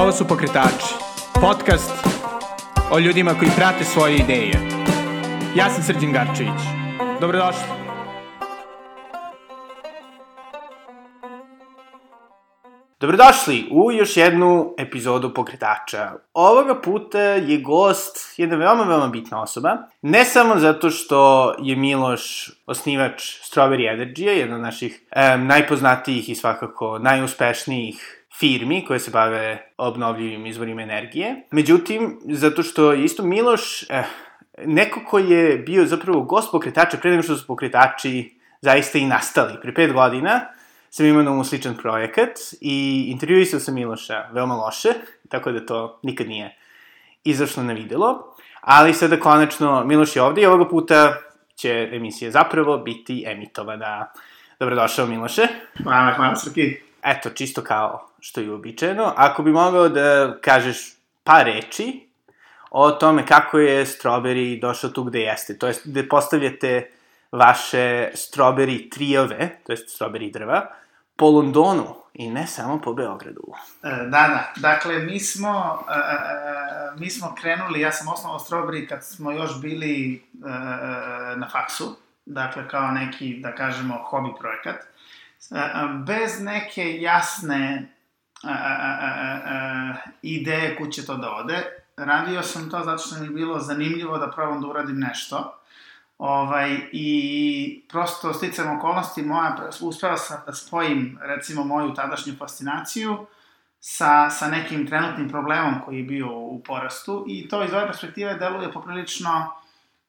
Ovo su Pokretači, podcast o ljudima koji prate svoje ideje. Ja sam Srđan Garčević. Dobrodošli. Dobrodošli u još jednu epizodu Pokretača. Ovoga puta je gost jedna veoma, veoma bitna osoba. Ne samo zato što je Miloš osnivač Strawberry Energy, jedna od naših um, najpoznatijih i svakako najuspešnijih firmi koje se bave obnovljivim izvorima energije. Međutim, zato što je isto Miloš eh, neko ko je bio zapravo gost pokretača pre nego što su pokretači zaista i nastali. Pre pet godina sam imao na sličan projekat i intervjuisao sam Miloša veoma loše, tako da to nikad nije izašlo na videlo. Ali sada konačno Miloš je ovde i ovoga puta će emisija zapravo biti emitovana. Dobrodošao Miloše. Hvala, hvala Srki. Eto, čisto kao što je uobičajeno. Ako bi mogao da kažeš par reči o tome kako je Strawberry došao tu gde jeste, to jest gde postavljate vaše Strawberry trijove, to jest Strawberry drva, po Londonu i ne samo po Beogradu. E, da, da. Dakle, mi smo, e, e, mi smo krenuli, ja sam osnovao Strawberry kad smo još bili na faksu, dakle, kao neki, da kažemo, hobi projekat, bez neke jasne a, a, a, ideje kud će to da ode. Radio sam to zato što mi je bilo zanimljivo da probam da uradim nešto. Ovaj, I prosto sticam okolnosti moja, uspela sam da spojim recimo moju tadašnju fascinaciju sa, sa nekim trenutnim problemom koji je bio u porastu i to iz ove perspektive deluje poprilično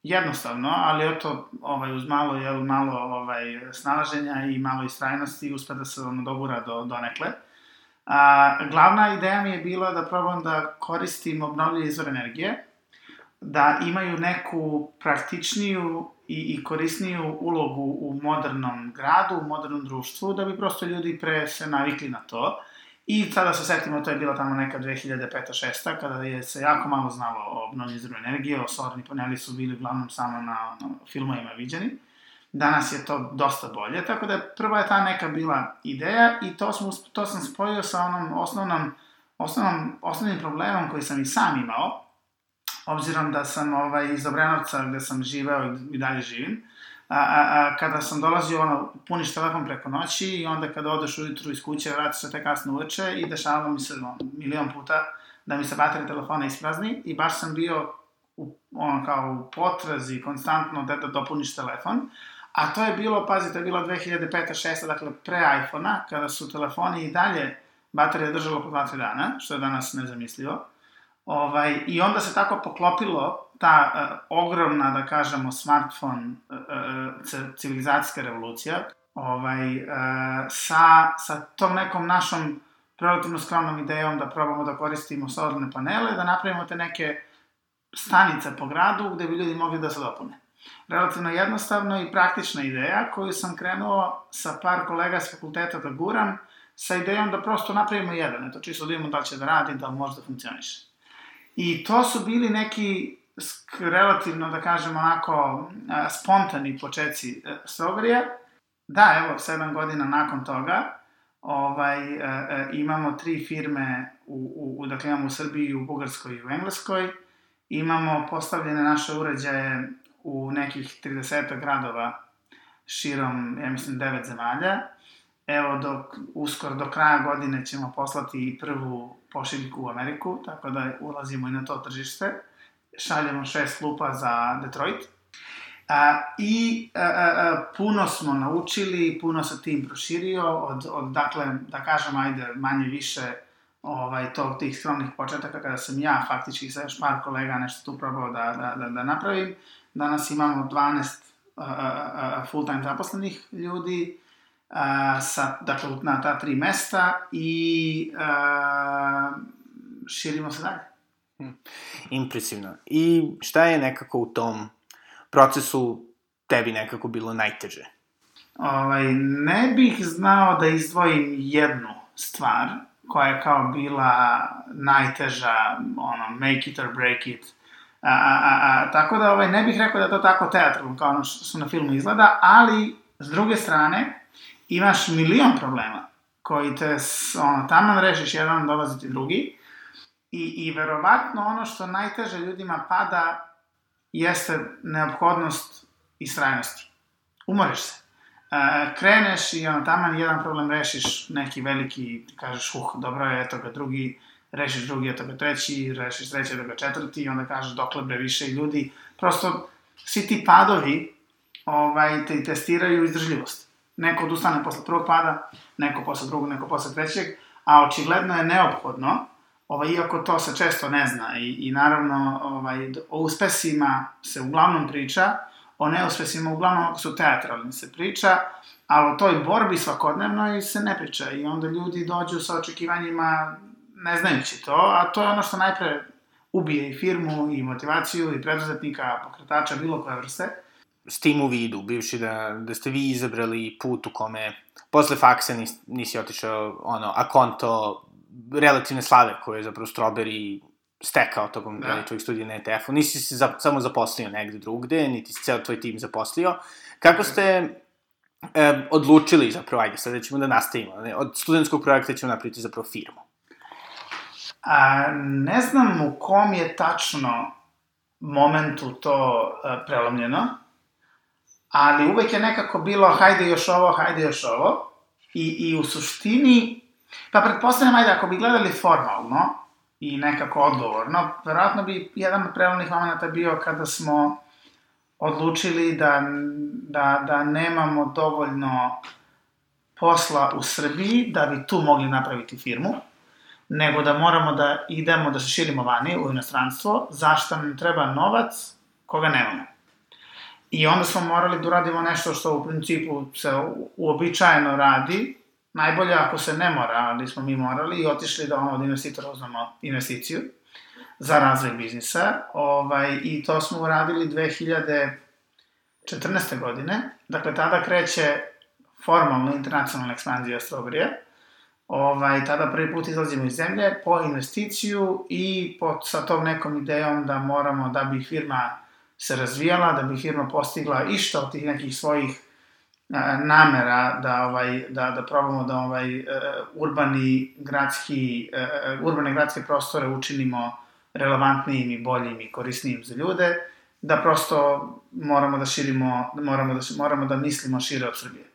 jednostavno, ali eto, ovaj, uz malo, jel, malo ovaj, snalaženja i malo istrajnosti uspe da se ono dogura do, do nekle. A, glavna ideja mi je bila da probam da koristim obnovljive izvore energije, da imaju neku praktičniju i, i korisniju ulogu u modernom gradu, u modernom društvu, da bi prosto ljudi pre se navikli na to. I sada se setimo, to je bila tamo neka 2005-2006, kada je se jako malo znalo o obnovljivi izvoru energije, o solarni paneli su bili uglavnom samo na, na filmovima viđeni. Uh, Danas je to dosta bolje, tako da prva je ta neka bila ideja i to, smo, to sam spojio sa onom osnovnom, osnovnom, osnovnim problemom koji sam i sam imao, obzirom da sam ovaj, iz Obrenovca gde sam živeo i, dalje živim, a, a, a, kada sam dolazio, ono, puniš telefon preko noći i onda kada odeš ujutru iz kuće, vratiš se te kasno uveče i dešavalo mi se ono, milion puta da mi se baterija telefona isprazni i baš sam bio u, ono, kao u potrazi konstantno da, da dopuniš telefon, A to je bilo, pazi, to je bilo 2005-2006, dakle pre iPhone-a, kada su telefoni i dalje baterija držala po 2-3 dana, što je danas nezamislivo. Ovaj, I onda se tako poklopilo ta uh, ogromna, da kažemo, smartphone uh, uh, civilizacijska revolucija ovaj, uh, sa, sa tom nekom našom relativno skromnom idejom da probamo da koristimo solarne panele, da napravimo te neke stanice po gradu gde bi ljudi mogli da se dopune relativno jednostavno i praktična ideja koju sam krenuo sa par kolega s fakulteta da guram sa idejom da prosto napravimo jedan, eto čisto da vidimo da će da radi, da može da funkcioniše. I to su bili neki relativno, da kažemo, onako spontani početci e, Strawberry-a. Da, evo, sedam godina nakon toga, ovaj, e, e, imamo tri firme, u, u, dakle imamo u Srbiji, u Bugarskoj i u Engleskoj, imamo postavljene naše uređaje u nekih 30 gradova širom, ja mislim, devet zemalja. Evo, dok, uskoro do kraja godine ćemo poslati i prvu pošiljku u Ameriku, tako da ulazimo i na to tržište. Šaljemo šest lupa za Detroit. A, I a, a, puno smo naučili, puno se tim proširio, od, od dakle, da kažem, ajde, manje više ovaj, tog, tih skromnih početaka, kada sam ja faktički sa još par kolega nešto tu probao da, da, da, da napravim, Danas imamo 12 uh, uh, full-time zaposlenih ljudi, uh, sa, dakle, na ta tri mesta i uh, širimo se dalje. Hm. Impresivno. I šta je nekako u tom procesu tebi nekako bilo najteže? Ovaj, ne bih znao da izdvojim jednu stvar koja je kao bila najteža, ono, make it or break it, A, a, a, tako da ovaj, ne bih rekao da to tako teatralno kao ono što na filmu izgleda, ali s druge strane imaš milion problema koji te ono, tamo rešiš jedan, dolazi ti drugi. I, I verovatno ono što najteže ljudima pada jeste neophodnost istrajnosti. Umoriš se. E, kreneš i ono, taman jedan problem rešiš, neki veliki, kažeš, uh, dobro je, eto ga drugi, rešiš drugi, eto ga treći, rešiš treći, eto ga četvrti, i onda kažeš dokle bre više ljudi. Prosto, svi ti padovi ovaj, te testiraju izdržljivost. Neko odustane posle prvog pada, neko posle drugog, neko posle trećeg, a očigledno je neophodno, ovaj, iako to se često ne zna i, i naravno ovaj, o uspesima se uglavnom priča, o neuspesima uglavnom ako su teatralni se priča, ali o toj borbi svakodnevnoj se ne priča i onda ljudi dođu sa očekivanjima ne znajući to, a to je ono što najpre ubije i firmu, i motivaciju, i preduzetnika, pokretača, bilo koje vrste. S tim u vidu, bivši da, da ste vi izabrali put u kome posle faksa nis, nisi otišao, ono, a konto relativne slave koje je zapravo Strawberry stekao tokom da. tvojih studija na ETF-u. Nisi se za, samo zaposlio negde drugde, niti si ceo tvoj tim zaposlio. Kako ste e, odlučili zapravo, ajde, sada ćemo da nastavimo. Od studentskog projekta ćemo napraviti zapravo firmu. A, ne znam u kom je tačno momentu to a, e, prelomljeno, ali uvek je nekako bilo hajde još ovo, hajde još ovo. I, i u suštini, pa pretpostavljam, ajde, ako bi gledali formalno, i nekako odgovorno. Verovatno bi jedan od prelomnih momenta bio kada smo odlučili da, da, da nemamo dovoljno posla u Srbiji da bi tu mogli napraviti firmu, nego da moramo da idemo da se širimo vani u inostranstvo, zašto nam treba novac koga nemamo. I onda smo morali da uradimo nešto što u principu se uobičajeno radi, najbolje ako se ne mora, ali smo mi morali i otišli da ono od investitora uzmemo investiciju za razvoj biznisa. Ovaj, I to smo uradili 2014. godine. Dakle, tada kreće formalno internacionalna ekspanzija Strawberry-a. Ovaj, tada prvi put izlazimo iz zemlje po investiciju i po, sa tom nekom idejom da moramo, da bi firma se razvijala, da bi firma postigla išta od tih nekih svojih namera da ovaj da da probamo da ovaj uh, urbani gradski uh, urbane gradske prostore učinimo relevantnijim i boljim i korisnijim za ljude da prosto moramo da širimo moramo da moramo da mislimo šire od Srbije.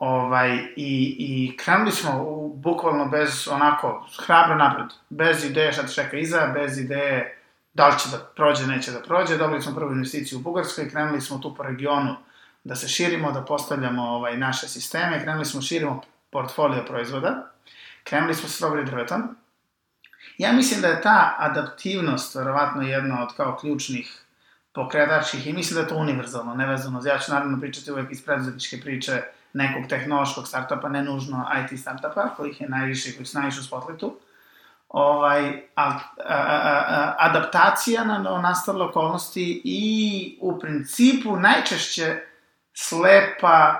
Ovaj i i krenuli smo u, bukvalno bez onako hrabro napred, bez ideje šta te čeka iza, bez ideje da li će da prođe, neće da prođe. Dobili smo prvu investiciju u Bugarskoj, krenuli smo tu po regionu da se širimo, da postavljamo ovaj, naše sisteme, krenuli smo širimo portfolio proizvoda, krenuli smo s strawberry drvetom. Ja mislim da je ta adaptivnost verovatno jedna od kao ključnih pokretačkih i mislim da je to univerzalno, nevezano. Ja ću naravno pričati uvek iz preduzetničke priče nekog tehnološkog startupa, ne nužno IT startupa, kojih je najviše, koji su najviše u spotlightu. Ovaj, a, a, a, a, adaptacija na nastale okolnosti i u principu najčešće slepa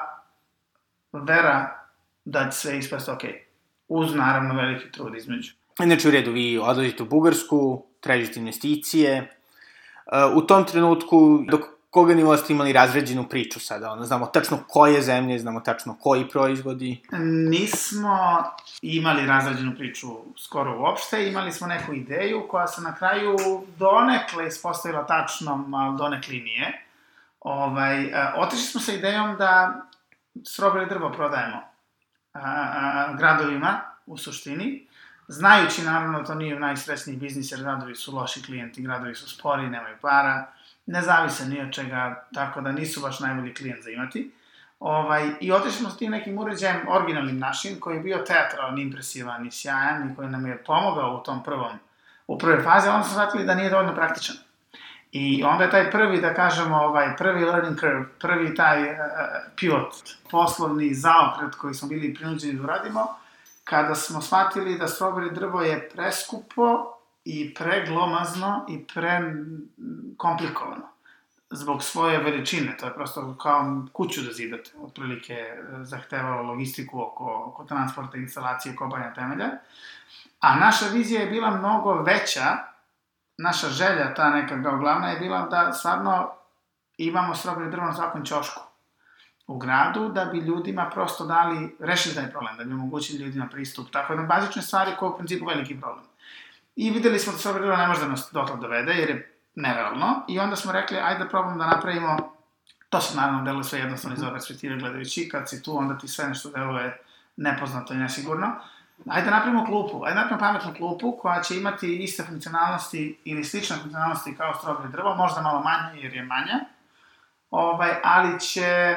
vera da će sve ispasti ok. Uz, naravno, veliki trud između. Znači, u redu, vi odlazite u Bugarsku, tražite investicije. Uh, u tom trenutku, dok koga nivoa ste imali razređenu priču sada? Ono, znamo tačno koje zemlje, znamo tačno koji proizvodi? Nismo imali razređenu priču skoro uopšte, imali smo neku ideju koja se na kraju donekle ispostavila tačnom, ali donekle nije. Ovaj, a, otišli smo sa idejom da strawberry drvo prodajemo a, a, gradovima, u suštini, znajući naravno to nije najstresniji biznis, jer gradovi su loši klijenti, gradovi su spori, nemaju para, ne zavise ni od čega, tako da nisu baš najbolji klijent za imati. Ovaj, I otišli smo s tim nekim uređajem, originalnim našim, koji je bio teatralan, impresivan i sjajan i koji nam je pomogao u tom prvom, u prvoj fazi, onda smo shvatili da nije dovoljno praktičan. I onda je taj prvi, da kažemo, ovaj, prvi learning curve, prvi taj uh, pivot, poslovni zaokret koji smo bili prinuđeni da uradimo, kada smo shvatili da strawberry drvo je preskupo i preglomazno i pre komplikovano zbog svoje veličine, to je prosto kao kuću da zidate, otprilike zahtevalo logistiku oko, oko transporta, instalacije, kobanja temelja, a naša vizija je bila mnogo veća naša želja, ta neka kao glavna je bila da stvarno imamo strawberry drvo na svakom ćošku u gradu, da bi ljudima prosto dali, rešili taj problem, da bi omogućili ljudima pristup. Tako da bazične stvari koje je u principu veliki problem. I videli smo da ova ne može da nas dotle dovede, jer je nerealno. I onda smo rekli, ajde da probamo da napravimo, to se naravno deluje sve jednostavno iz ove perspektive gledajući, kad si tu, onda ti sve nešto deluje nepoznato i nesigurno. Ajde da napravimo klupu, ajde da napravimo pametnu klupu koja će imati iste funkcionalnosti ili slične funkcionalnosti kao strawberry drvo, možda malo manje jer je manja, ovaj, ali će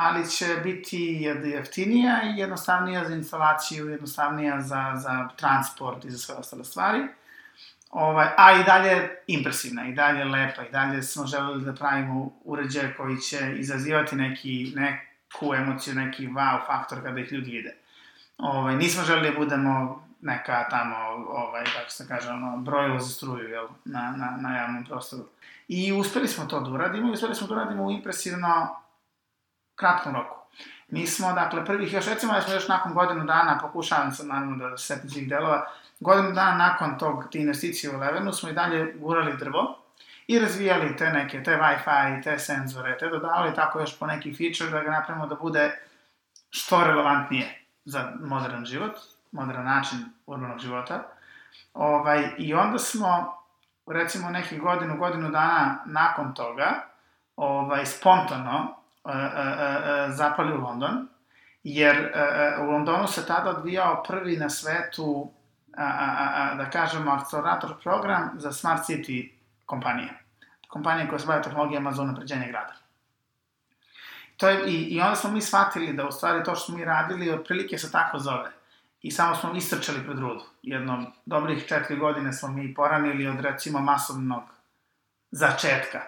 ali će biti jeftinija i jednostavnija za instalaciju, jednostavnija za, za transport i za sve ostale stvari. Ovaj, a i dalje impresivna, i dalje lepa, i dalje smo želeli da pravimo uređaje koji će izazivati neki, neku emociju, neki wow faktor kada ih ljudi vide. Ovaj, nismo želeli da budemo neka tamo, ovaj, kako se kaže, ono, brojilo za struju, jel, na, na, na javnom prostoru. I uspeli smo to da uradimo, i uspeli smo da uradimo impresivno kratkom roku. Mi smo, dakle, prvih, još recimo da smo još nakon godinu dana, pokušavam sam naravno da se svih delova, godinu dana nakon tog, te investicije u Levenu smo i dalje gurali drvo i razvijali te neke, te Wi-Fi, te senzore, te dodavali tako još po neki feature da ga napravimo da bude što relevantnije za modern život, modern način urbanog života. Ovaj, I onda smo, recimo, nekih godinu, godinu dana nakon toga, ovaj, spontano zapali u London, jer u Londonu se tada odvijao prvi na svetu, da kažemo, akcelerator program za Smart City kompanije. Kompanije koje se bave tehnologijama za unapređenje grada. To je, i, I onda smo mi shvatili da u stvari to što smo mi radili otprilike se tako zove. I samo smo istrčali pred rudu. Jedno dobrih četiri godine smo mi poranili od recimo masovnog začetka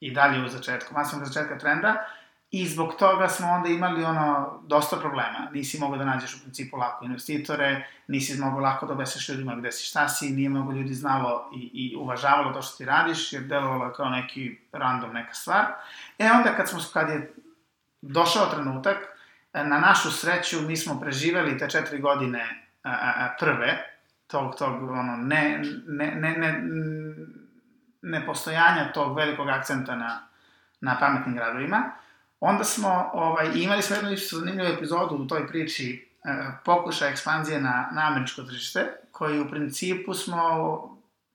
i dalje u začetku, masovnog začetka trenda, I zbog toga smo onda imali ono, dosta problema. Nisi mogao da nađeš u principu lako investitore, nisi mogao lako da obeseš ljudima gde si šta si, nije mnogo ljudi znalo i, i uvažavalo to što ti radiš, jer delovalo je kao neki random neka stvar. E onda kad, smo, kad je došao trenutak, na našu sreću mi smo preživeli te četiri godine a, a, prve, tog, tog, ono, ne, ne, ne, ne, nepostojanja tog velikog akcenta na, na pametnim gradovima, Onda smo, ovaj, imali smo jednu isto zanimljivu epizodu u toj priči, e, pokušaj ekspanzije na, na američko tržište, koji u principu smo,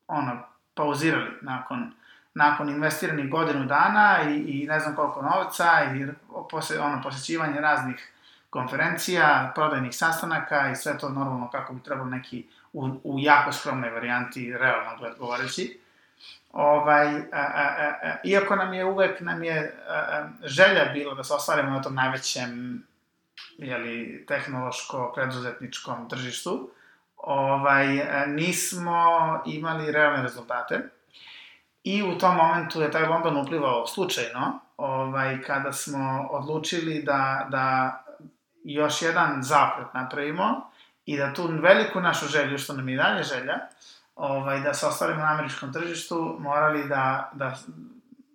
ono, pauzirali nakon, nakon investiranih godinu dana i, i ne znam koliko novca i posle, ono, posećivanje raznih konferencija, prodajnih sastanaka i sve to normalno kako bi trebalo neki u, u jako skromnoj varijanti, realno govoreći ovaj, a, a, a, iako nam je uvek nam je a, a, želja bilo da se ostvarimo na tom najvećem jeli, tehnološko-preduzetničkom tržištu, ovaj, nismo imali realne rezultate. I u tom momentu je taj London uplivao slučajno, ovaj, kada smo odlučili da, da još jedan zapret napravimo i da tu veliku našu želju, što nam je dalje želja, ovaj, da se ostvarimo na američkom tržištu, morali da, da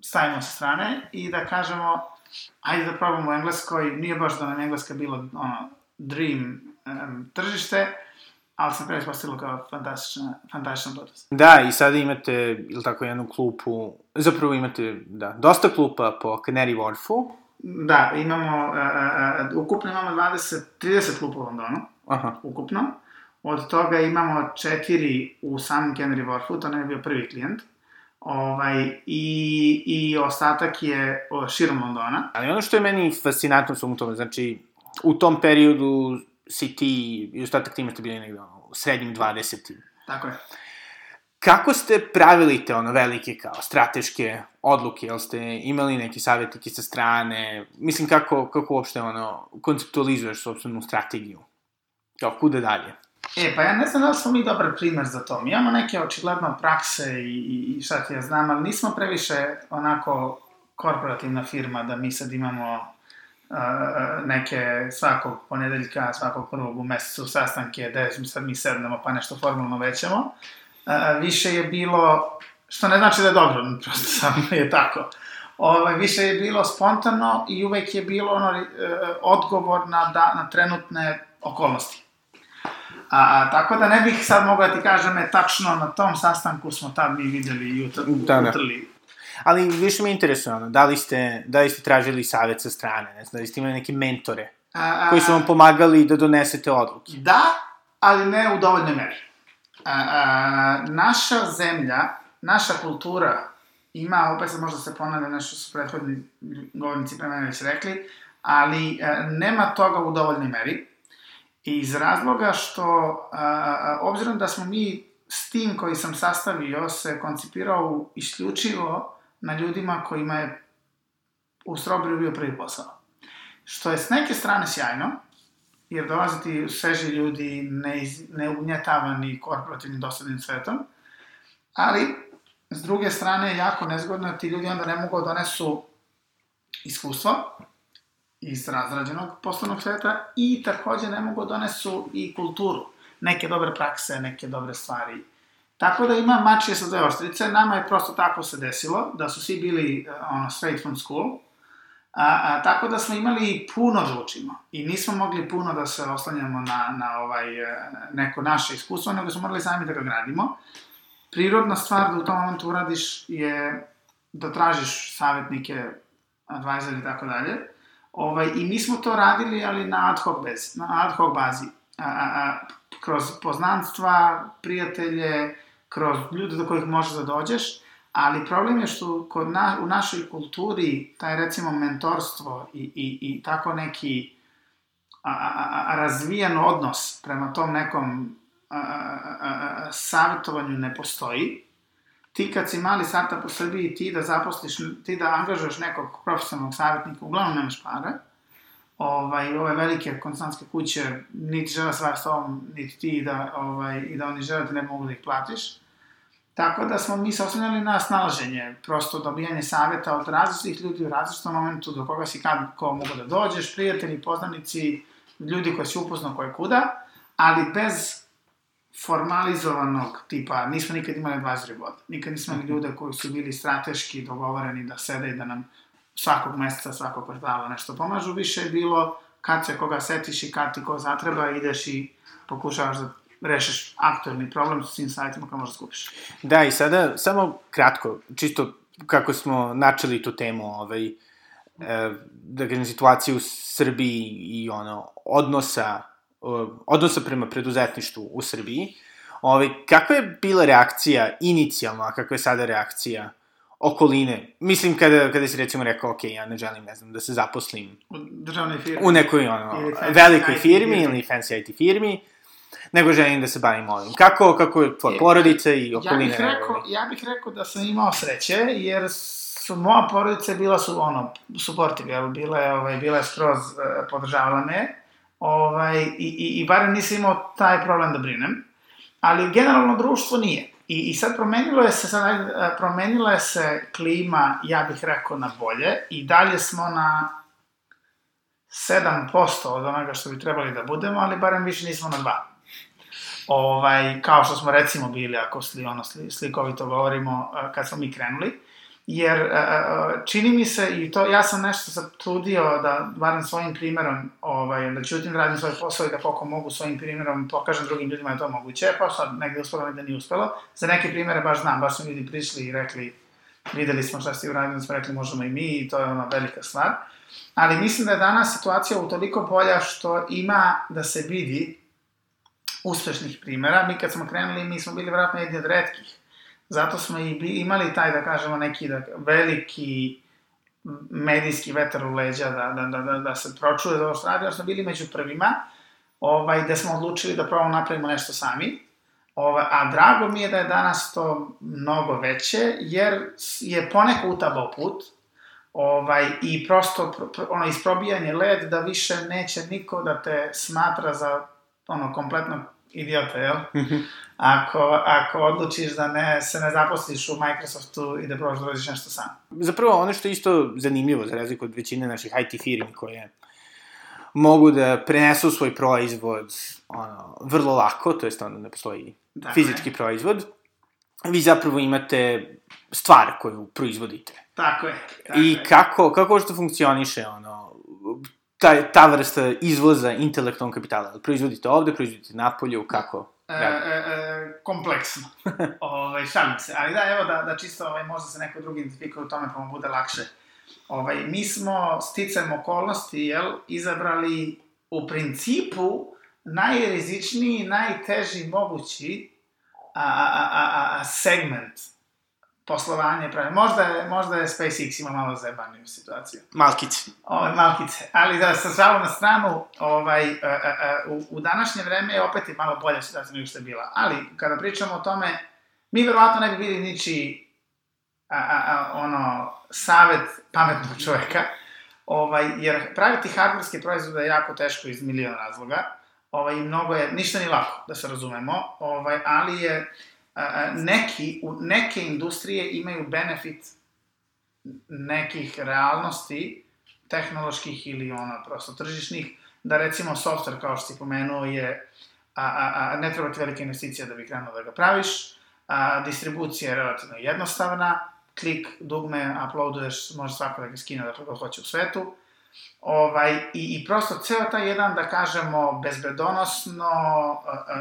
stavimo sa strane i da kažemo, ajde da probamo u Engleskoj, nije baš da nam Engleska bilo ono, dream um, tržište, ali se pre ispostavilo kao fantastična, fantastična potez. Da, i sada imate, ili tako, jednu klupu, zapravo imate, da, dosta klupa po Canary Wharfu. Da, imamo, uh, uh, ukupno imamo 20, 30 klupa u Londonu, Aha. ukupno. Od toga imamo četiri u samom Canary Wharfu, to ne je bio prvi klijent. Ovaj, i, I ostatak je širom Londona. Ali ono što je meni fascinantno u tome, znači, u tom periodu si ti i ostatak tima ste bili negde ono, u srednjim 20. Tako je. Kako ste pravili te ono velike kao strateške odluke? Jel ste imali neki savjetnike sa strane? Mislim, kako, kako uopšte ono, konceptualizuješ sobstvenu strategiju? Kao, kuda dalje? E, pa ja ne znam da li smo mi dobar primer za to. Mi imamo neke očigledno prakse i, i, i šta ti ja znam, ali nismo previše onako korporativna firma da mi sad imamo uh, neke svakog ponedeljka, svakog prvog u mesecu sastanke gde sad mi sednemo pa nešto formalno većemo. Uh, više je bilo, što ne znači da je dobro, prosto samo je tako. Ovaj, više je bilo spontano i uvek je bilo ono, uh, odgovor na, da, na trenutne okolnosti. A, a, tako da ne bih sad mogao da ti kažem, e, tačno na tom sastanku smo tad mi videli jutro, da, da. utrli. Ali više me interesuje ono, da li ste, da li ste tražili savet sa strane, ne znam, da li ste imali neke mentore a, a, koji su vam pomagali da donesete odluke? Da, ali ne u dovoljnoj meri. a, a, naša zemlja, naša kultura ima, opet sad možda se ponavlja nešto su prethodni govornici pre mene već rekli, ali a, nema toga u dovoljnoj meri. I iz razloga što, a, obzirom da smo mi s tim koji sam sastavio se koncipirao isključivo na ljudima kojima je u Strawberry bio prvi posao. Što je s neke strane sjajno, jer dolaze ti sveži ljudi, ne, neugnjetavani korporativnim dosadnim svetom, ali s druge strane jako nezgodno, ti ljudi onda ne mogu da donesu iskustvo iz razrađenog poslovnog sveta i takođe ne mogu da donesu i kulturu, neke dobre prakse, neke dobre stvari. Tako da ima mačije sa dve oštrice, nama je prosto tako se desilo, da su svi bili ono, straight from school, A, a, tako da smo imali puno da učimo i nismo mogli puno da se oslanjamo na, na ovaj, e, neko naše iskustvo, nego smo morali sami da ga gradimo. Prirodna stvar da u tom momentu uradiš je da tražiš savjetnike, advisor i tako dalje. Ovaj, I mi smo to radili, ali na ad hoc, bez, na ad hoc bazi. A, a, a, kroz poznanstva, prijatelje, kroz ljude do kojih možeš da dođeš ali problem je što kod na, u našoj kulturi taj recimo mentorstvo i, i, i tako neki a, a, a, razvijen odnos prema tom nekom a, a, a, savjetovanju ne postoji. Ti kad si mali startup u Srbiji, ti da zaposliš, ti da angažuješ nekog profesionalnog savjetnika, uglavnom nemaš pare. Ovaj, ove velike konstantske kuće, niti žele svar s tobom, niti ti da, ovaj, i da oni žele da ne mogu da ih platiš Tako da smo mi se osnovljali na snalaženje, prosto dobijanje savjeta od različitih ljudi u različitom momentu do koga si kad ko mogu da dođeš, prijatelji, poznanici, ljudi koji si upoznao koje kuda, ali bez formalizovanog tipa, nismo nikad imali advisory board, nikad nismo imali ljude koji su bili strateški dogovoreni da sede i da nam svakog meseca, svakog kvartala nešto pomažu, više je bilo kad se koga setiš i kad ti ko zatreba, ideš i pokušavaš da rešiš aktualni problem sa svim sajtima koje možeš da skupiš. Da, i sada, samo kratko, čisto kako smo načeli tu temu, ovaj, e, da kažem, situaciju u Srbiji i ono, odnosa, odnosa prema preduzetništvu u Srbiji, ovaj, kakva je bila reakcija inicijalno, a kakva je sada reakcija okoline. Mislim, kada, kada si recimo rekao, ok, ja ne želim, ne znam, da se zaposlim u državnoj firmi. U nekoj, ono, velikoj firmi ili fancy IT firmi nego želim da se bavim ovim. Kako, kako je tvoja e, porodica i okolina? Ja bih, rekao, ja bih rekao da sam imao sreće, jer su moja porodica bila su, ono, supportive, jel, bila je, ovaj, bila je skroz uh, podržavala me, ovaj, i, i, i barem nisam imao taj problem da brinem, ali generalno društvo nije. I, i sad promenilo je se, sad, e, promenila je se klima, ja bih rekao, na bolje, i dalje smo na 7% od onoga što bi trebali da budemo, ali barem više nismo na 2 ovaj, kao što smo recimo bili, ako sli, ono, sli, slikovito govorimo, eh, kad smo mi krenuli, jer eh, čini mi se, i to, ja sam nešto sad trudio da, barem svojim primerom, ovaj, da ćutim radim svoj posao i da koliko mogu svojim primerom pokažem drugim ljudima da to moguće, pa sad negde uspelo, negde nije uspelo. Za neke primere baš znam, baš su ljudi prišli i rekli, videli smo šta ste uradili, smo rekli možemo i mi i to je ona velika stvar. Ali mislim da je danas situacija toliko bolja što ima da se vidi uspešnih primera. Mi kad smo krenuli, mi smo bili vratno jedni od redkih. Zato smo i imali taj, da kažemo, neki da, veliki medijski vetar u leđa da, da, da, da, da se pročuje za ovo što radi, smo bili među prvima, ovaj, da smo odlučili da probamo napravimo nešto sami. Ovaj, a drago mi je da je danas to mnogo veće, jer je poneko utabao put, ovaj, i prosto ono, isprobijanje led da više neće niko da te smatra za ono, kompletno idiota, jel? Mhm. ako, ako odlučiš da ne, se ne zaposliš u Microsoftu i da probaš da radiš nešto sam. Zapravo, ono što je isto zanimljivo, za razliku od većine naših IT firmi koje mogu da prenesu svoj proizvod ono, vrlo lako, to jest onda ne postoji dakle. fizički proizvod, vi zapravo imate stvar koju proizvodite. Tako je. Tako I kako, kako što funkcioniše, ono, ta, ta vrsta izvoza intelektualnog kapitala? Proizvodite ovde, proizvodite napolju, kako? E, e, e, kompleksno. ovaj, šalim se. Ali da, evo da, da čisto ovaj, možda se neko drugi identifikuje u tome pa mu bude lakše. Ovaj, mi smo sticam okolnosti, jel, izabrali u principu najrizičniji, najteži mogući a, a, a, a segment poslovanje pravi. Možda je, možda je SpaceX ima malo zajebaniju situaciju. Malkice. Ove, malkice. Ali da, sa šalu na stranu, ovaj, a, a, a, u, u današnje vreme je opet i malo bolja situacija nego što je bila. Ali, kada pričamo o tome, mi verovatno ne bi bili niči a, a, a, ono, savet pametnog čoveka, ovaj, jer praviti hardverske proizvode je jako teško iz miliona razloga, ovaj, mnogo je, ništa ni lako, da se razumemo, ovaj, ali je, neki, neke industrije imaju benefit nekih realnosti, tehnoloških ili ono, prosto tržišnih, da recimo software, kao što si pomenuo, je, a, a, a, ne treba ti velika investicija da bi krenuo da ga praviš, a, distribucija je relativno jednostavna, klik, dugme, uploaduješ, može svako da ga skine god hoće u svetu, Ovaj, i, I prosto ceo taj jedan, da kažemo, bezbedonosno,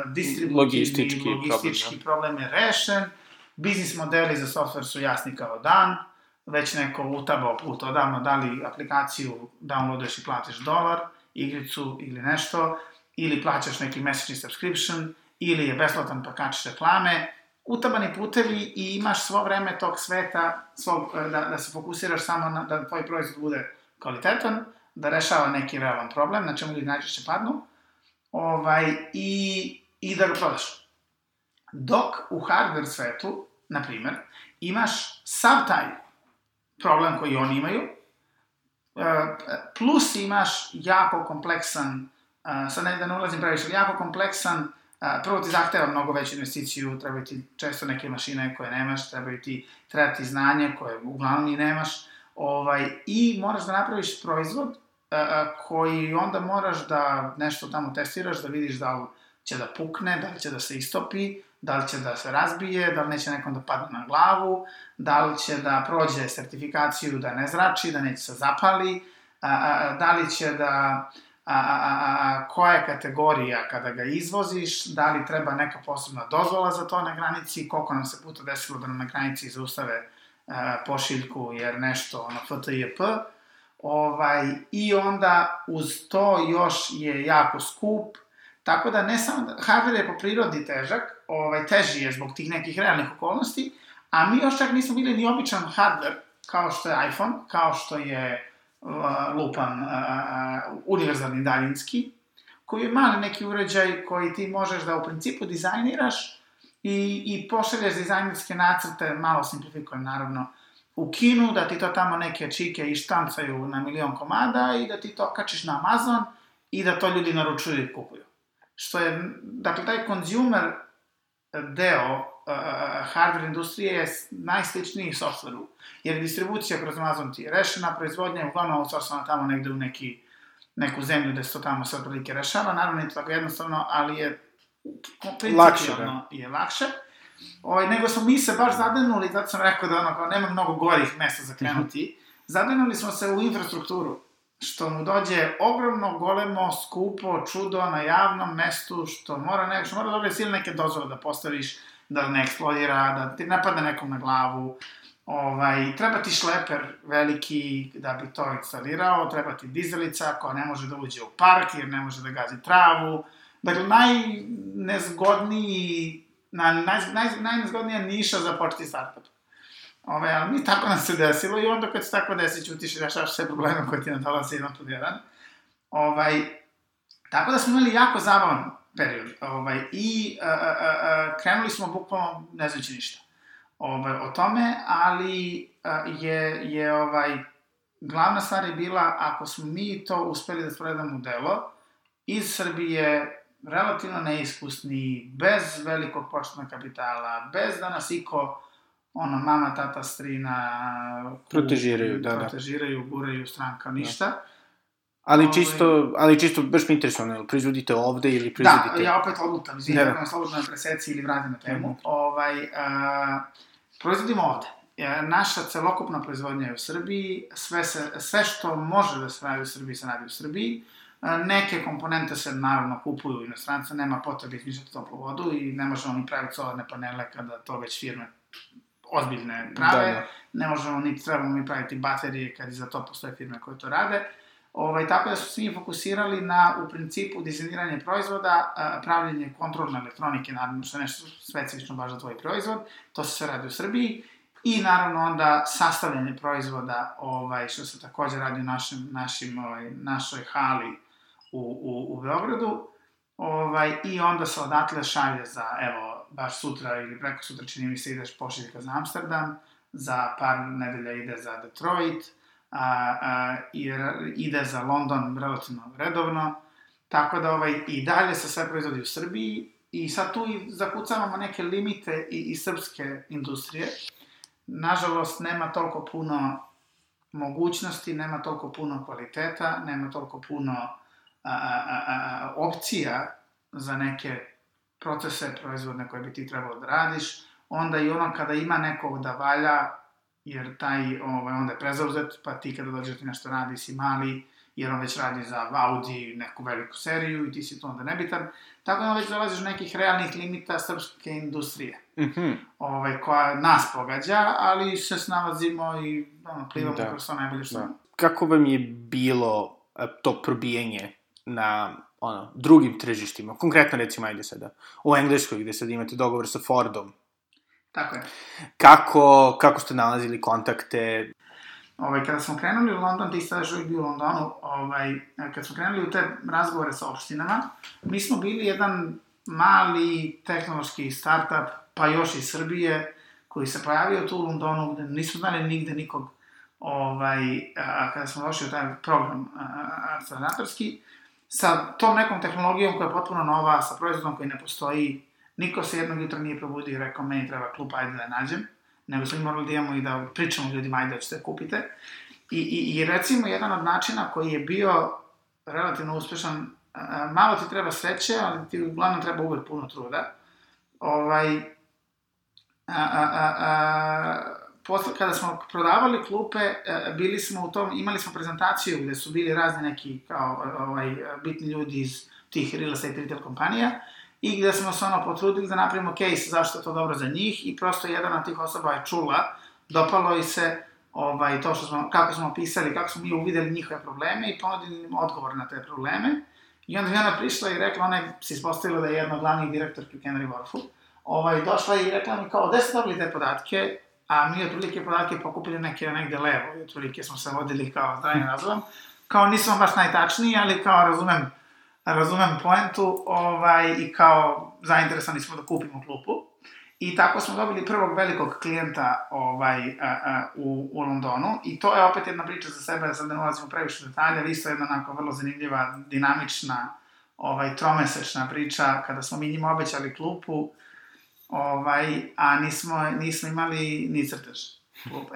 distributivni, Logistički logistički problem, problem je rešen, biznis modeli za software su jasni kao dan, već neko utabao put odavno, da li aplikaciju downloaduješ i platiš dolar, igricu ili nešto, ili plaćaš neki mesečni subscription, ili je besplatan pa kačiš reklame, utabani putevi i imaš svo vreme tog sveta, svog, da, da se fokusiraš samo na, da tvoj proizvod bude kvalitetan, da rešava neki realan problem, na čemu ljudi najčešće padnu, ovaj, i, i da ga prodaš. Dok u hardware svetu, na primer, imaš sav taj problem koji oni imaju, eh, plus imaš jako kompleksan, eh, sad ne da ne ulazim previše, jako kompleksan, eh, prvo ti zahteva mnogo veću investiciju, trebaju ti često neke mašine koje nemaš, trebaju ti, treba ti znanje koje uglavnom i nemaš, Ovaj, I moraš da napraviš proizvod a, a, koji onda moraš da nešto tamo testiraš, da vidiš da li će da pukne, da li će da se istopi, da li će da se razbije, da li neće nekom da padne na glavu, da li će da prođe sertifikaciju da ne zrači, da neće se zapali, a, a, da li će da, a, a, a, a, koja je kategorija kada ga izvoziš, da li treba neka posebna dozvola za to na granici, koliko nam se puta desilo da nam na granici zaustave pošiljku jer nešto ono FTIP, ovaj, i onda uz to još je jako skup, tako da ne samo, da, hardware je po prirodi težak, ovaj, teži je zbog tih nekih realnih okolnosti, a mi još čak nismo bili ni običan hardware, kao što je iPhone, kao što je lupan uh, univerzalni daljinski, koji je mali neki uređaj koji ti možeš da u principu dizajniraš i, i pošalješ dizajnerske nacrte, malo simplifikujem naravno, u Kinu, da ti to tamo neke čike ištancaju na milion komada i da ti to kačiš na Amazon i da to ljudi naručuju i kupuju. Što je, dakle, taj consumer deo uh, hardware industrije je najsličniji softwareu, jer distribucija kroz Amazon ti je rešena, proizvodnja je uglavnom outsourcana tamo negde u neki, neku zemlju gde se to tamo sve prilike rešava, naravno nije to tako jednostavno, ali je Lakše, da. je lakše. Ovaj, nego smo mi se baš zadenuli, zato sam rekao da ono, kao, nema mnogo gorih mesta za krenuti, zadenuli smo se u infrastrukturu, što mu dođe ogromno, golemo, skupo, čudo na javnom mestu, što mora, ne, što mora dobiti sile neke dozvole da postaviš, da ne eksplodira, da ti ne padne nekom na glavu, ovaj, treba ti šleper veliki da bi to instalirao, treba ti dizelica koja ne može da uđe u park jer ne može da gazi travu, Dakle, najnezgodniji, na, naj, naj, najnezgodnija niša za početi startup. Ove, ali mi tako nam se desilo i onda kad se tako desi, ćutiš i rešavaš sve probleme koje ti nadolaze jedan pod jedan. Ovaj, tako da smo imali jako zabavan period. Ovaj, I a, a, a, krenuli smo bukvalno ne znajući ništa ovaj, o tome, ali a, je, je ovaj, glavna stvar je bila ako smo mi to uspeli da sprovedamo u delo, iz Srbije relativno neiskusni, bez velikog početnog kapitala, bez da nas iko, ono, mama, tata, strina... Protežiraju, da, da. Protežiraju, guraju stranka, ništa. Da. Ali Ove... čisto, ali čisto, baš mi interesuje, ili proizvodite ovde ili proizvodite... Da, ja opet odlutam, izvijem, da, da. slobodno na preseci ili vratim na temu. Mm. Ovaj, a, proizvodimo ovde. Naša celokupna proizvodnja je u Srbiji, sve, se, sve što može da se radi u Srbiji se radi u Srbiji. Neke komponente se naravno kupuju u inostrancu, nema potrebe izmišljati toplu vodu i ne možemo ni praviti solarne panele kada to već firme ozbiljne prave. Da, da. Ne možemo ni trebamo ni praviti baterije kad i za to postoje firme koje to rade. Ovaj, tako da su svi fokusirali na, u principu, dizajniranje proizvoda, a, pravljenje kontrolne elektronike, naravno što je nešto specifično baš za tvoj proizvod, to se sve radi u Srbiji, i naravno onda sastavljanje proizvoda, ovaj, što se takođe radi u našem, našim, ovaj, našoj hali u, u, u Beogradu, ovaj, i onda se odatle šalje za, evo, baš sutra ili preko sutra čini mi se ideš pošiljka za Amsterdam, za par nedelja ide za Detroit, a, a, i ide za London relativno redovno, tako da ovaj, i dalje se sve proizvodi u Srbiji i sad tu i zakucavamo neke limite i, i srpske industrije. Nažalost, nema toliko puno mogućnosti, nema toliko puno kvaliteta, nema toliko puno a, a, a, opcija za neke procese proizvodne koje bi ti trebalo da radiš, onda i ono kada ima nekog da valja, jer taj, ovaj, onda je prezauzet, pa ti kada dođeš ti nešto radi si mali, jer on već radi za Audi neku veliku seriju i ti si tu onda nebitan. Tako da već dolaziš do nekih realnih limita srpske industrije, Mm -hmm. ovaj, koja nas pogađa, ali se snalazimo i ono, plivamo da. kroz to najbolje što Da. Kako vam je bilo e, to probijanje na ono, drugim tržištima? Konkretno recimo, ajde sada, u Engleskoj gde sad imate dogovor sa Fordom. Tako je. Kako, kako ste nalazili kontakte? Ovaj, kada smo krenuli u London, ti sada uvijek bio u Londonu, ovaj, kad smo krenuli u te razgovore sa opštinama, mi smo bili jedan mali tehnološki startup, pa još iz Srbije, koji se pojavio tu u Londonu, gde nismo znali nigde nikog, ovaj, a, kada smo došli u taj program akceleratorski, sa tom nekom tehnologijom koja je potpuno nova, sa proizvodom koji ne postoji, niko se jednog jutra nije probudio i rekao, meni treba klub, ajde da je nađem, nego smo morali da imamo i da pričamo ljudima, ajde da ćete kupite. I, i, I recimo, jedan od načina koji je bio relativno uspešan, malo ti treba sreće, ali ti uglavnom treba uvek puno truda. Ovaj, a, a, a, a, posle, kada smo prodavali klupe, a, bili smo u tom, imali smo prezentaciju gde su bili razni neki kao ovaj, bitni ljudi iz tih real estate retail kompanija i gde smo se ono potrudili da napravimo case zašto je to dobro za njih i prosto jedan od tih osoba je čula, dopalo i se ovaj, to što smo, kako smo opisali, kako smo mi uvideli njihove probleme i ponudili im odgovor na te probleme. I onda mi ona prišla i rekla, ona je se ispostavila da je jedna od glavnih direktorki u Canary Wharfu, ovaj, došla i rekla mi kao, gde ste dobili te podatke, a mi otprilike podatke pokupili neke negde levo, i otprilike smo se vodili kao zdravim razumom, kao nismo baš najtačniji, ali kao razumem, razumem poentu, ovaj, i kao zainteresani smo da kupimo klupu. I tako smo dobili prvog velikog klijenta ovaj, a, a, u, u Londonu. I to je opet jedna priča za sebe, da sad ne ulazimo previše detalja, ali isto jedna onako vrlo zanimljiva, dinamična, ovaj, tromesečna priča, kada smo mi njima obećali klupu, ovaj, a nismo, nismo imali ni crtež klupe.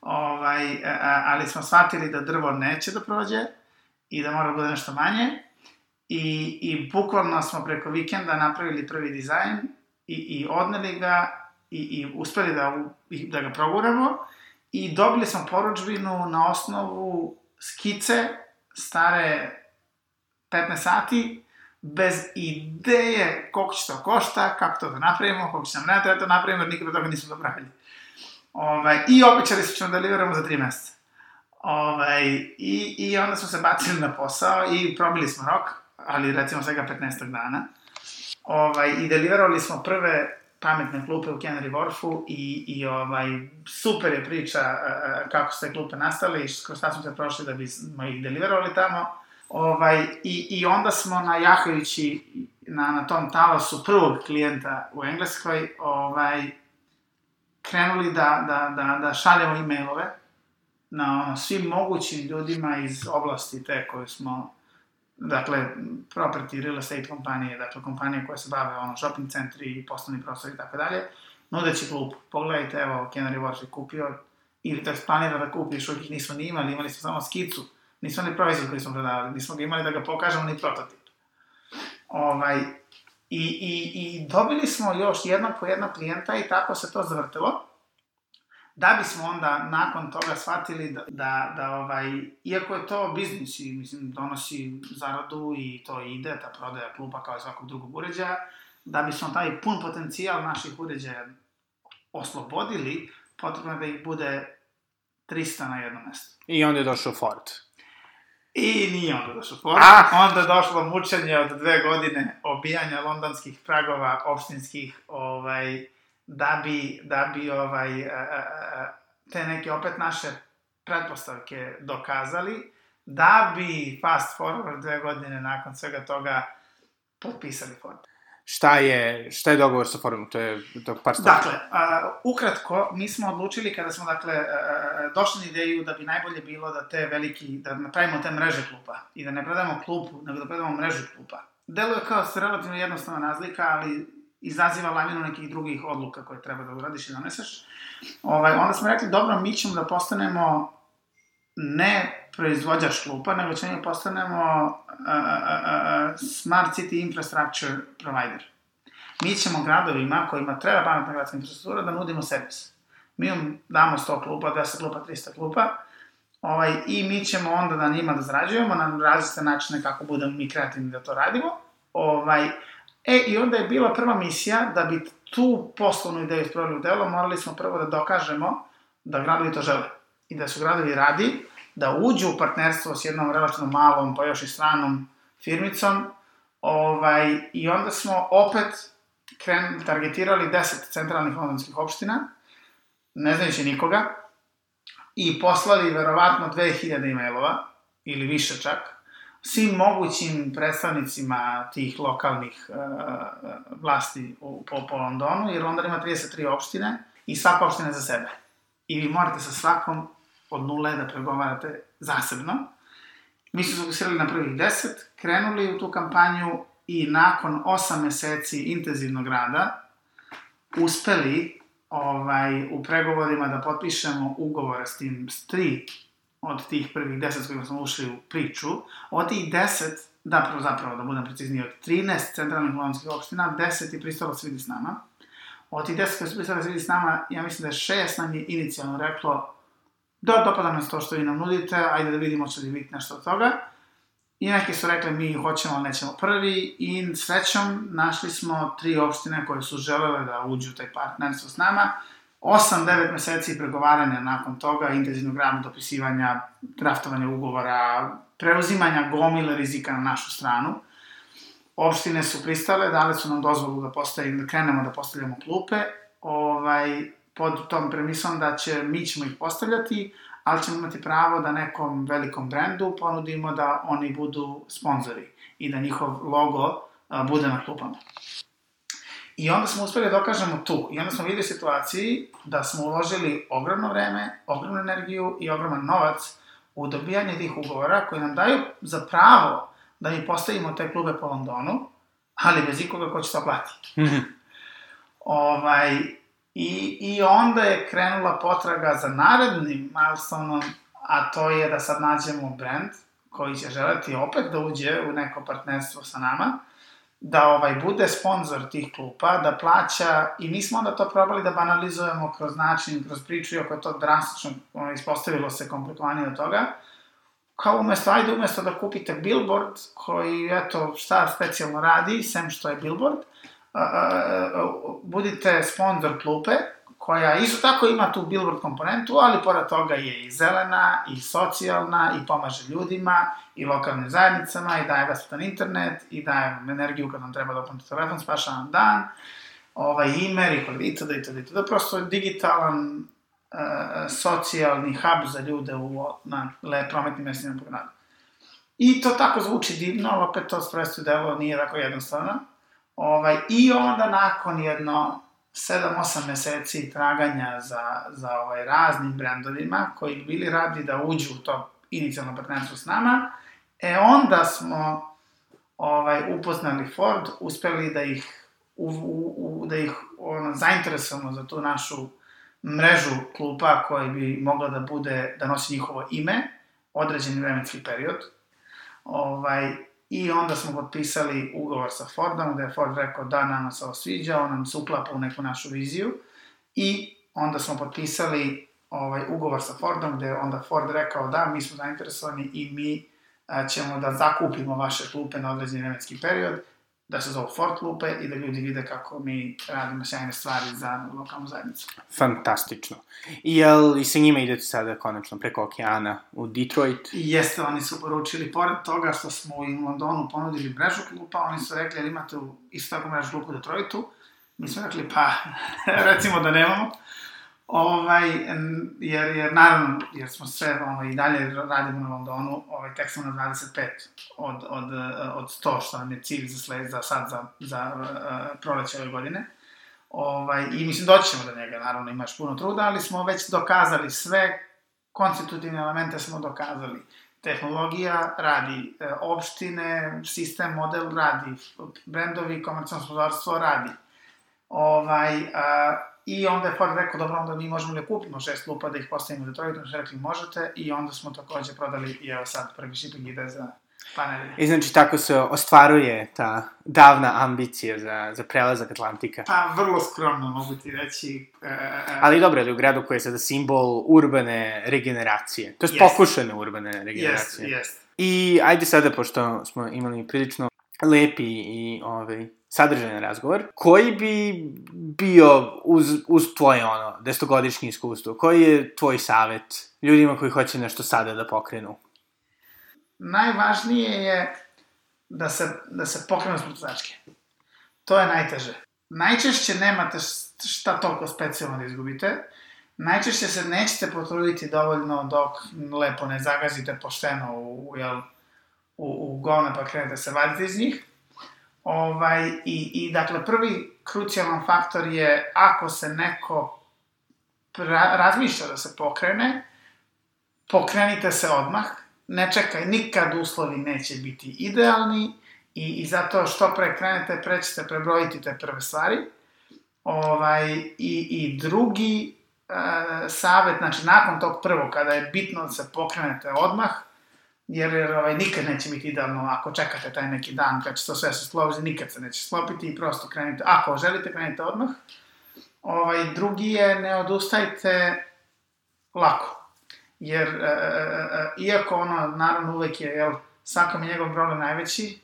Ovaj, a, ali smo shvatili da drvo neće da prođe i da mora da bude nešto manje. I, I bukvalno smo preko vikenda napravili prvi dizajn i, i odneli ga i, i uspeli da, da ga proguramo i dobili smo poručbinu na osnovu skice stare 15 sati bez ideje koliko će to košta, kako to da napravimo, koliko će nam ne treba da napravimo, jer nikada toga nismo napravili. Ovaj, I obećali su ćemo da deliveramo za 3 meseca. Ovaj, i, I onda smo se bacili na posao i probili smo rok, ali recimo svega 15 dana. Ovaj, I deliverovali smo prve pametne klupe u Canary Wharfu i, i ovaj, super je priča uh, kako su te klupe nastale i kroz šta smo se prošli da bismo ih deliverovali tamo. Ovaj, i, I onda smo na jahajući na, na tom talasu prvog klijenta u Engleskoj ovaj, krenuli da, da, da, da šaljemo e-mailove na ono, svim mogućim ljudima iz oblasti te koje smo dakle, property real estate kompanije, dakle, kompanije koje se bave, ono, shopping centri, poslovni prostor i tako dalje, nudeći klub. Pogledajte, evo, Canary Wharf je kupio, ili to planira da kupi, još uvijek nismo ni imali, imali smo samo skicu, nismo ni proizvod koji smo prodavali, nismo ga imali da ga pokažemo ni prototip. Ovaj, i, i, I dobili smo još jednog po jednog klijenta i tako se to zavrtilo da bismo onda nakon toga shvatili da, da, da ovaj, iako je to biznis i mislim donosi zaradu i to ide, ta prodaja klupa kao i svakog drugog uređaja, da bismo taj pun potencijal naših uređaja oslobodili, potrebno je da ih bude 300 na jedno mesto. I onda je došao Ford. I nije onda došlo Ford. Ah! Onda je došlo mučenje od dve godine obijanja londonskih pragova opštinskih, ovaj, da bi, da bi ovaj, a, a, a, te neke opet naše pretpostavke dokazali, da bi fast forward dve godine nakon svega toga potpisali Ford. Šta je, šta je dogovor sa Fordom? To je to par stvari. Dakle, a, ukratko, mi smo odlučili kada smo, dakle, a, došli na ideju da bi najbolje bilo da te veliki, da napravimo te mreže klupa i da ne predamo klupu, nego da predamo mrežu klupa. Deluje kao se relativno jednostavna razlika, ali izaziva lavinu nekih drugih odluka koje treba da uradiš i doneseš. Ovaj, onda smo rekli, dobro, mi ćemo da postanemo ne proizvođač klupa, nego ćemo da postanemo uh, Smart City Infrastructure Provider. Mi ćemo gradovima kojima treba pametna gradska infrastruktura da nudimo servis. Mi im damo 100 klupa, 200 klupa, 300 klupa, ovaj, i mi ćemo onda na njima da zarađujemo na različite načine kako budemo mi kreativni da to radimo. Ovaj, e, i onda je bila prva misija da bi tu poslovnu ideju ispravili u delo, morali smo prvo da dokažemo da gradovi to žele i da su gradovi radi, da uđu u partnerstvo s jednom relativno malom, pa još i stranom firmicom, ovaj, i onda smo opet kren, targetirali 10 centralnih londonskih opština, ne znajući nikoga, i poslali verovatno 2000 e-mailova, ili više čak, svim mogućim predstavnicima tih lokalnih uh, vlasti u, po, po Londonu, jer London ima 33 opštine i svaka opština za sebe. I vi morate sa svakom od nule da pregovarate zasebno. Mi smo fokusirali na prvih 10, krenuli u tu kampanju i nakon 8 meseci intenzivnog rada uspeli ovaj, u pregovorima da potpišemo ugovore s tim, s tri od tih prvih 10 s kojima smo ušli u priču, od tih 10, da, zapravo, da budem precizniji, od 13 centralnih londonskih opština, 10 je pristalo svidi s nama. Od tih 10 koji su pristali svidi s nama, ja mislim da je šest nam je inicijalno reklo da, dopada nas to što vi nam nudite, ajde da vidimo će li biti nešto od toga. I neki su rekli mi hoćemo, ali nećemo prvi i srećom našli smo tri opštine koje su želele da uđu u taj partnerstvo s nama. 8-9 meseci pregovaranja nakon toga, intenzivnog rada, dopisivanja, draftovanja ugovora, preuzimanja gomile rizika na našu stranu. Opštine su pristale, dale su nam dozvolu da, postavim, da krenemo da postavljamo klupe, ovaj, pod tom premisom da će, mi ćemo ih postavljati, ali ćemo imati pravo da nekom velikom brendu ponudimo da oni budu sponzori i da njihov logo a, bude na klupama. I onda smo uspeli da dokažemo tu. I onda smo videli situaciji da smo uložili ogromno vreme, ogromnu energiju i ogroman novac u dobijanje tih ugovora koji nam daju za pravo da mi postavimo te klube po Londonu, ali bez ikoga ko će to platiti. ovaj, I, I onda je krenula potraga za narednim milestoneom, a to je da sad nađemo brand koji će želeti opet da uđe u neko partnerstvo sa nama, da ovaj bude sponsor tih klupa, da plaća, i mi smo onda to probali da banalizujemo kroz način, kroz priču, iako je to drastično ono, ispostavilo se komplikovanije od toga, kao umesto, ajde umesto da kupite billboard koji, eto, šta specijalno radi, sem što je billboard, budite sponsor klupe, koja isto tako ima tu billboard komponentu, ali pored toga je i zelena, i socijalna, i pomaže ljudima, i lokalnim zajednicama, i daje besplatan internet, i daje vam energiju kad vam treba da upamte telefon, spaša vam dan, ovaj, email, i itd., itd., itd. Prosto digitalan, uh, socijalni hub za ljude u, na le, prometnim mestima po gradu. I to tako zvuči divno, opet to sprojestu delo nije tako jednostavno. Ovaj, I onda nakon jedno 7-8 meseci traganja za, za ovaj raznim brendovima koji bi bili radi da uđu u to inicijalno partnerstvo s nama, e onda smo ovaj, upoznali Ford, uspeli da ih, u, u, u, da ih ono, zainteresujemo za tu našu mrežu klupa koja bi mogla da bude, da nosi njihovo ime, određeni vremenski period. Ovaj, I onda smo potpisali ugovor sa Fordom, gde je Ford rekao da nama se ovo sviđa, on nam se uklapa u neku našu viziju. I onda smo potpisali ovaj, ugovor sa Fordom, gde je onda Ford rekao da, mi smo zainteresovani i mi a, ćemo da zakupimo vaše klupe na određeni vremenski period da se zove Fort Lupe i da ljudi vide kako mi radimo sjajne stvari za lokalnu zajednicu. Fantastično. I jel i sa njima idete sada konačno preko okeana u Detroit? I jeste, oni su poručili, pored toga što smo im u Londonu ponudili mrežu klupa, oni su rekli, jer imate isto tako mrežu klupa u Detroitu, mi smo rekli, pa, recimo da nemamo. Ovaj, jer, jer naravno, jer smo sve ovaj, i dalje radimo na Londonu, ovaj, tek smo na 25 od, od, od 100, što nam je cilj za, sled, za sad, za, za uh, proleće ove godine. Ovaj, I mislim, doći ćemo do njega, naravno, imaš puno truda, ali smo već dokazali sve konstitutivne elemente smo dokazali. Tehnologija radi, e, opštine, sistem, model radi, brendovi, komercijalno sponzorstvo radi. Ovaj, a, I onda je Ford rekao, dobro, onda mi možemo da kupimo šest lupa da ih postavimo u Detroitu, što rekli možete, i onda smo takođe prodali i evo sad prvi shipping ide za panelje. I znači tako se ostvaruje ta davna ambicija za, za prelazak Atlantika. Pa, vrlo skromno mogu ti reći. E, e, Ali dobro, ali u gradu koji je sada simbol urbane regeneracije. To je yes. pokušane urbane regeneracije. Yes, yes. I ajde sada, pošto smo imali prilično lepi i ovaj, sadržajan razgovor, koji bi bio uz, uz tvoje ono, desetogodišnje iskustvo? Koji je tvoj savet ljudima koji hoće nešto sada da pokrenu? Najvažnije je da se, da se pokrenu sportačke. To je najteže. Najčešće nemate šta toliko specijalno da izgubite, najčešće se nećete potruditi dovoljno dok lepo ne zagazite pošteno u, u, u, u govne pa krenete se vaditi iz njih. Ovaj, i, I, dakle, prvi krucijalan faktor je ako se neko pra, razmišlja da se pokrene, pokrenite se odmah, ne čekaj, nikad uslovi neće biti idealni i, i zato što pre krenete, pre ćete prebrojiti te prve stvari. Ovaj, i, I drugi e, savet, znači nakon tog prvog, kada je bitno da se pokrenete odmah, jer, jer ovaj, nikad neće biti idealno ako čekate taj neki dan kad će to sve se složi, nikad se neće sklopiti i prosto krenite, ako želite, krenite odmah. Ovaj, drugi je, ne odustajte lako. Jer, e, e, e, iako ono, naravno, uvek je, jel, svakom je njegov problem najveći,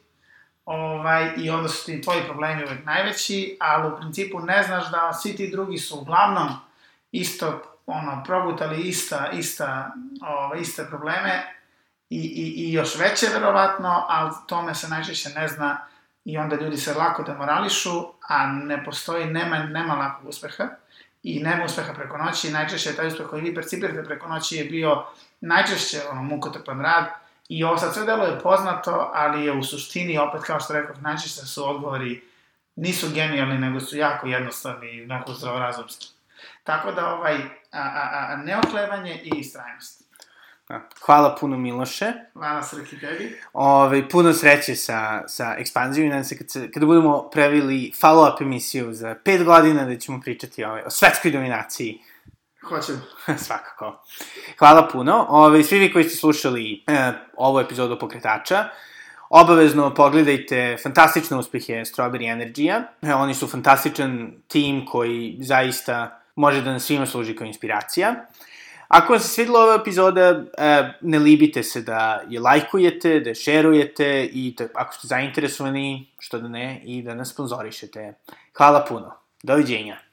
ovaj, i onda su ti tvoji problemi uvek najveći, ali u principu ne znaš da svi ti drugi su uglavnom isto, ono, progutali ista, ista, ovaj, iste probleme, i, i, i još veće verovatno, ali tome se najčešće ne zna i onda ljudi se lako demorališu, a ne postoji, nema, nema lakog uspeha i nema uspeha preko noći. Najčešće taj uspeh koji vi percipirate preko noći je bio najčešće ono, mukotrpan rad i ovo sad sve delo je poznato, ali je u suštini, opet kao što rekao, najčešće su odgovori nisu genijalni, nego su jako jednostavni i onako zdravorazumski. Tako da ovaj, a, a, a, neoklevanje i istrajnost. Hvala puno Miloše. Hvala sreći tebi. Ove, puno sreće sa, sa ekspanzijom i nadam se kad se, kada budemo pravili follow-up emisiju za pet godina da ćemo pričati ove, o svetskoj dominaciji. Hoćem. Svakako. Hvala puno. Ove, svi vi koji ste slušali e, ovu epizodu Pokretača, obavezno pogledajte fantastične uspehe Strawberry Energy-a. E, oni su fantastičan tim koji zaista može da nas svima služi kao inspiracija. Ako vam se svidila ova epizoda, e, ne libite se da je lajkujete, da je šerujete i da, ako ste zainteresovani, što da ne, i da nas sponzorišete. Hvala puno. Doviđenja.